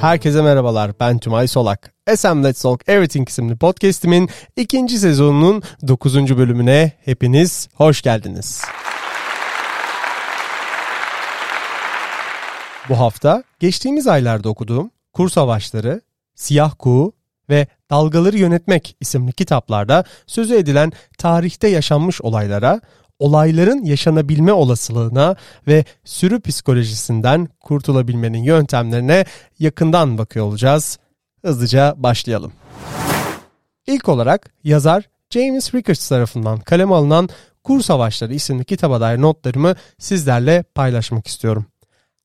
Herkese merhabalar ben Tümay Solak. SM Let's Talk Everything isimli podcastimin ikinci sezonunun 9. bölümüne hepiniz hoş geldiniz. Bu hafta geçtiğimiz aylarda okuduğum Kur Savaşları, Siyah Kuğu ve Dalgaları Yönetmek isimli kitaplarda sözü edilen tarihte yaşanmış olaylara, olayların yaşanabilme olasılığına ve sürü psikolojisinden kurtulabilmenin yöntemlerine yakından bakıyor olacağız. Hızlıca başlayalım. İlk olarak yazar James Rickards tarafından kaleme alınan Kur Savaşları isimli kitaba dair notlarımı sizlerle paylaşmak istiyorum.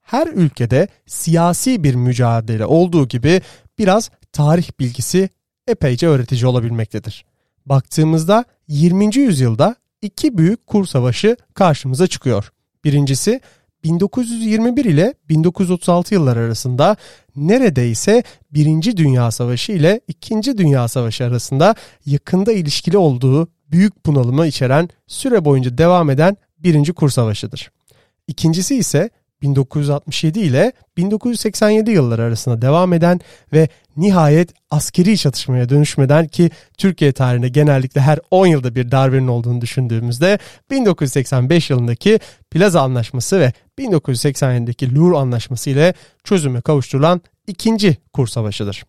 Her ülkede siyasi bir mücadele olduğu gibi biraz tarih bilgisi epeyce öğretici olabilmektedir. Baktığımızda 20. yüzyılda iki büyük kur savaşı karşımıza çıkıyor. Birincisi 1921 ile 1936 yıllar arasında neredeyse Birinci Dünya Savaşı ile İkinci Dünya Savaşı arasında yakında ilişkili olduğu büyük bunalımı içeren süre boyunca devam eden Birinci Kur Savaşı'dır. İkincisi ise 1967 ile 1987 yılları arasında devam eden ve nihayet askeri çatışmaya dönüşmeden ki Türkiye tarihinde genellikle her 10 yılda bir darbenin olduğunu düşündüğümüzde 1985 yılındaki Plaza Anlaşması ve 1987'deki Lur Anlaşması ile çözüme kavuşturulan ikinci kur savaşıdır.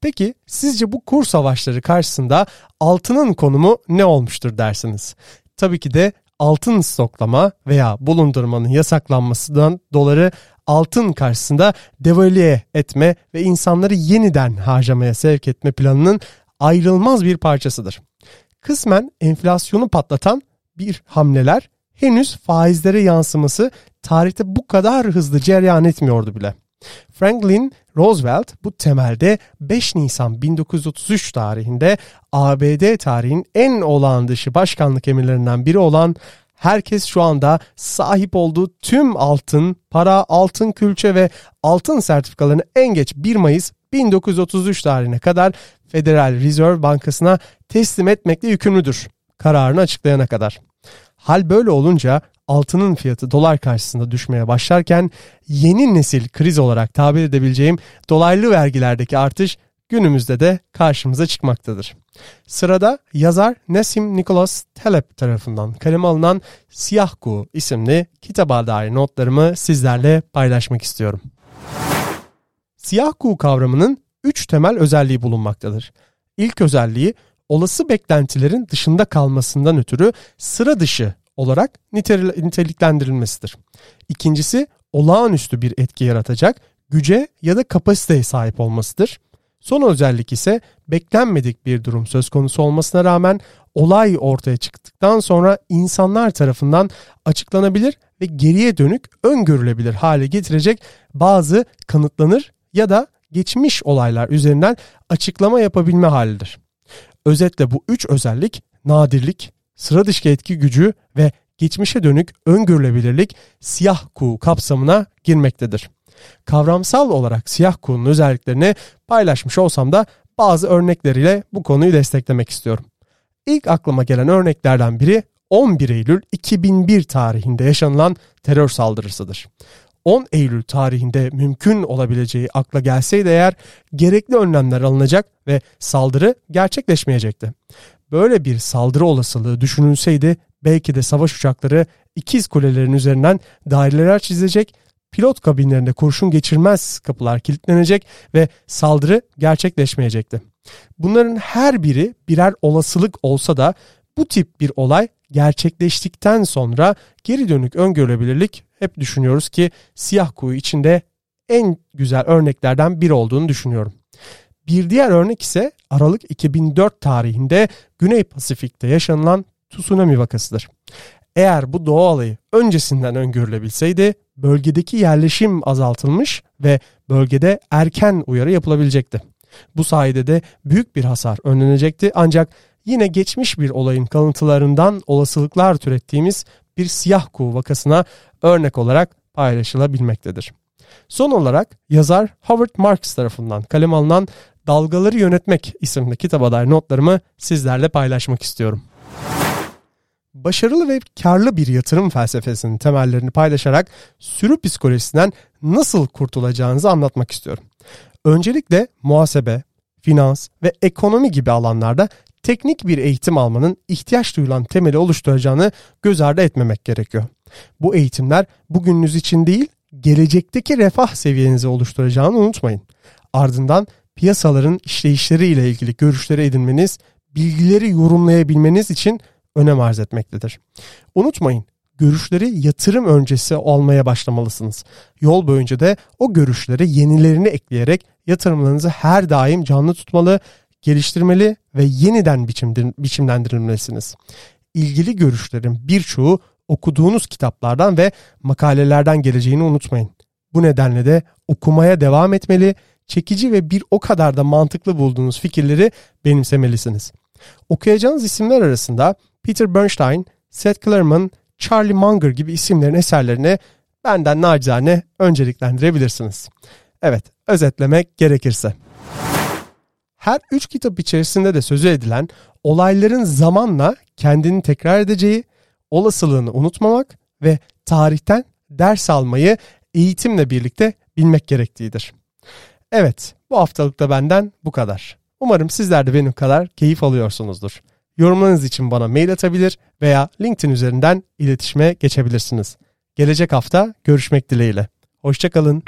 Peki sizce bu kur savaşları karşısında altının konumu ne olmuştur dersiniz? Tabii ki de altın stoklama veya bulundurmanın yasaklanmasından doları altın karşısında devalüe etme ve insanları yeniden harcamaya sevk etme planının ayrılmaz bir parçasıdır. Kısmen enflasyonu patlatan bir hamleler henüz faizlere yansıması tarihte bu kadar hızlı cereyan etmiyordu bile. Franklin Roosevelt bu temelde 5 Nisan 1933 tarihinde ABD tarihinin en olağan dışı başkanlık emirlerinden biri olan herkes şu anda sahip olduğu tüm altın, para, altın külçe ve altın sertifikalarını en geç 1 Mayıs 1933 tarihine kadar Federal Reserve Bankası'na teslim etmekle yükümlüdür. Kararını açıklayana kadar. Hal böyle olunca altının fiyatı dolar karşısında düşmeye başlarken yeni nesil kriz olarak tabir edebileceğim dolaylı vergilerdeki artış günümüzde de karşımıza çıkmaktadır. Sırada yazar Nesim Nicholas Taleb tarafından kaleme alınan Siyah Kuğu isimli kitaba dair notlarımı sizlerle paylaşmak istiyorum. Siyah kuğu kavramının üç temel özelliği bulunmaktadır. İlk özelliği olası beklentilerin dışında kalmasından ötürü sıra dışı olarak niteliklendirilmesidir. İkincisi olağanüstü bir etki yaratacak güce ya da kapasiteye sahip olmasıdır. Son özellik ise beklenmedik bir durum söz konusu olmasına rağmen olay ortaya çıktıktan sonra insanlar tarafından açıklanabilir ve geriye dönük öngörülebilir hale getirecek bazı kanıtlanır ya da geçmiş olaylar üzerinden açıklama yapabilme halidir. Özetle bu üç özellik nadirlik, sıra dışı etki gücü ve geçmişe dönük öngörülebilirlik siyah kuğu kapsamına girmektedir. Kavramsal olarak siyah kuğunun özelliklerini paylaşmış olsam da bazı örnekleriyle bu konuyu desteklemek istiyorum. İlk aklıma gelen örneklerden biri 11 Eylül 2001 tarihinde yaşanılan terör saldırısıdır. 10 Eylül tarihinde mümkün olabileceği akla gelseydi eğer gerekli önlemler alınacak ve saldırı gerçekleşmeyecekti. Böyle bir saldırı olasılığı düşünülseydi belki de savaş uçakları ikiz kulelerin üzerinden daireler çizecek, pilot kabinlerinde kurşun geçirmez kapılar kilitlenecek ve saldırı gerçekleşmeyecekti. Bunların her biri birer olasılık olsa da bu tip bir olay gerçekleştikten sonra geri dönük öngörülebilirlik hep düşünüyoruz ki siyah kuyu içinde en güzel örneklerden biri olduğunu düşünüyorum. Bir diğer örnek ise Aralık 2004 tarihinde Güney Pasifik'te yaşanılan tsunami vakasıdır. Eğer bu doğa olayı öncesinden öngörülebilseydi bölgedeki yerleşim azaltılmış ve bölgede erken uyarı yapılabilecekti. Bu sayede de büyük bir hasar önlenecekti ancak yine geçmiş bir olayın kalıntılarından olasılıklar türettiğimiz bir siyah kuğu vakasına örnek olarak paylaşılabilmektedir. Son olarak yazar Howard Marks tarafından kalem alınan Dalgaları Yönetmek isimli kitaba dair notlarımı sizlerle paylaşmak istiyorum. başarılı ve karlı bir yatırım felsefesinin temellerini paylaşarak sürü psikolojisinden nasıl kurtulacağınızı anlatmak istiyorum. Öncelikle muhasebe, finans ve ekonomi gibi alanlarda teknik bir eğitim almanın ihtiyaç duyulan temeli oluşturacağını göz ardı etmemek gerekiyor. Bu eğitimler bugününüz için değil, gelecekteki refah seviyenizi oluşturacağını unutmayın. Ardından piyasaların işleyişleriyle ilgili görüşleri edinmeniz, bilgileri yorumlayabilmeniz için önem arz etmektedir. Unutmayın, görüşleri yatırım öncesi almaya başlamalısınız. Yol boyunca da o görüşleri yenilerini ekleyerek yatırımlarınızı her daim canlı tutmalı, geliştirmeli ve yeniden biçim, biçimlendirilmelisiniz. İlgili görüşlerin birçoğu okuduğunuz kitaplardan ve makalelerden geleceğini unutmayın. Bu nedenle de okumaya devam etmeli, çekici ve bir o kadar da mantıklı bulduğunuz fikirleri benimsemelisiniz. Okuyacağınız isimler arasında Peter Bernstein, Seth Klarman, Charlie Munger gibi isimlerin eserlerini benden nacizane önceliklendirebilirsiniz. Evet, özetlemek gerekirse. Her üç kitap içerisinde de sözü edilen olayların zamanla kendini tekrar edeceği, olasılığını unutmamak ve tarihten ders almayı eğitimle birlikte bilmek gerektiğidir. Evet, bu haftalık da benden bu kadar. Umarım sizler de benim kadar keyif alıyorsunuzdur. Yorumlarınız için bana mail atabilir veya LinkedIn üzerinden iletişime geçebilirsiniz. Gelecek hafta görüşmek dileğiyle. Hoşçakalın.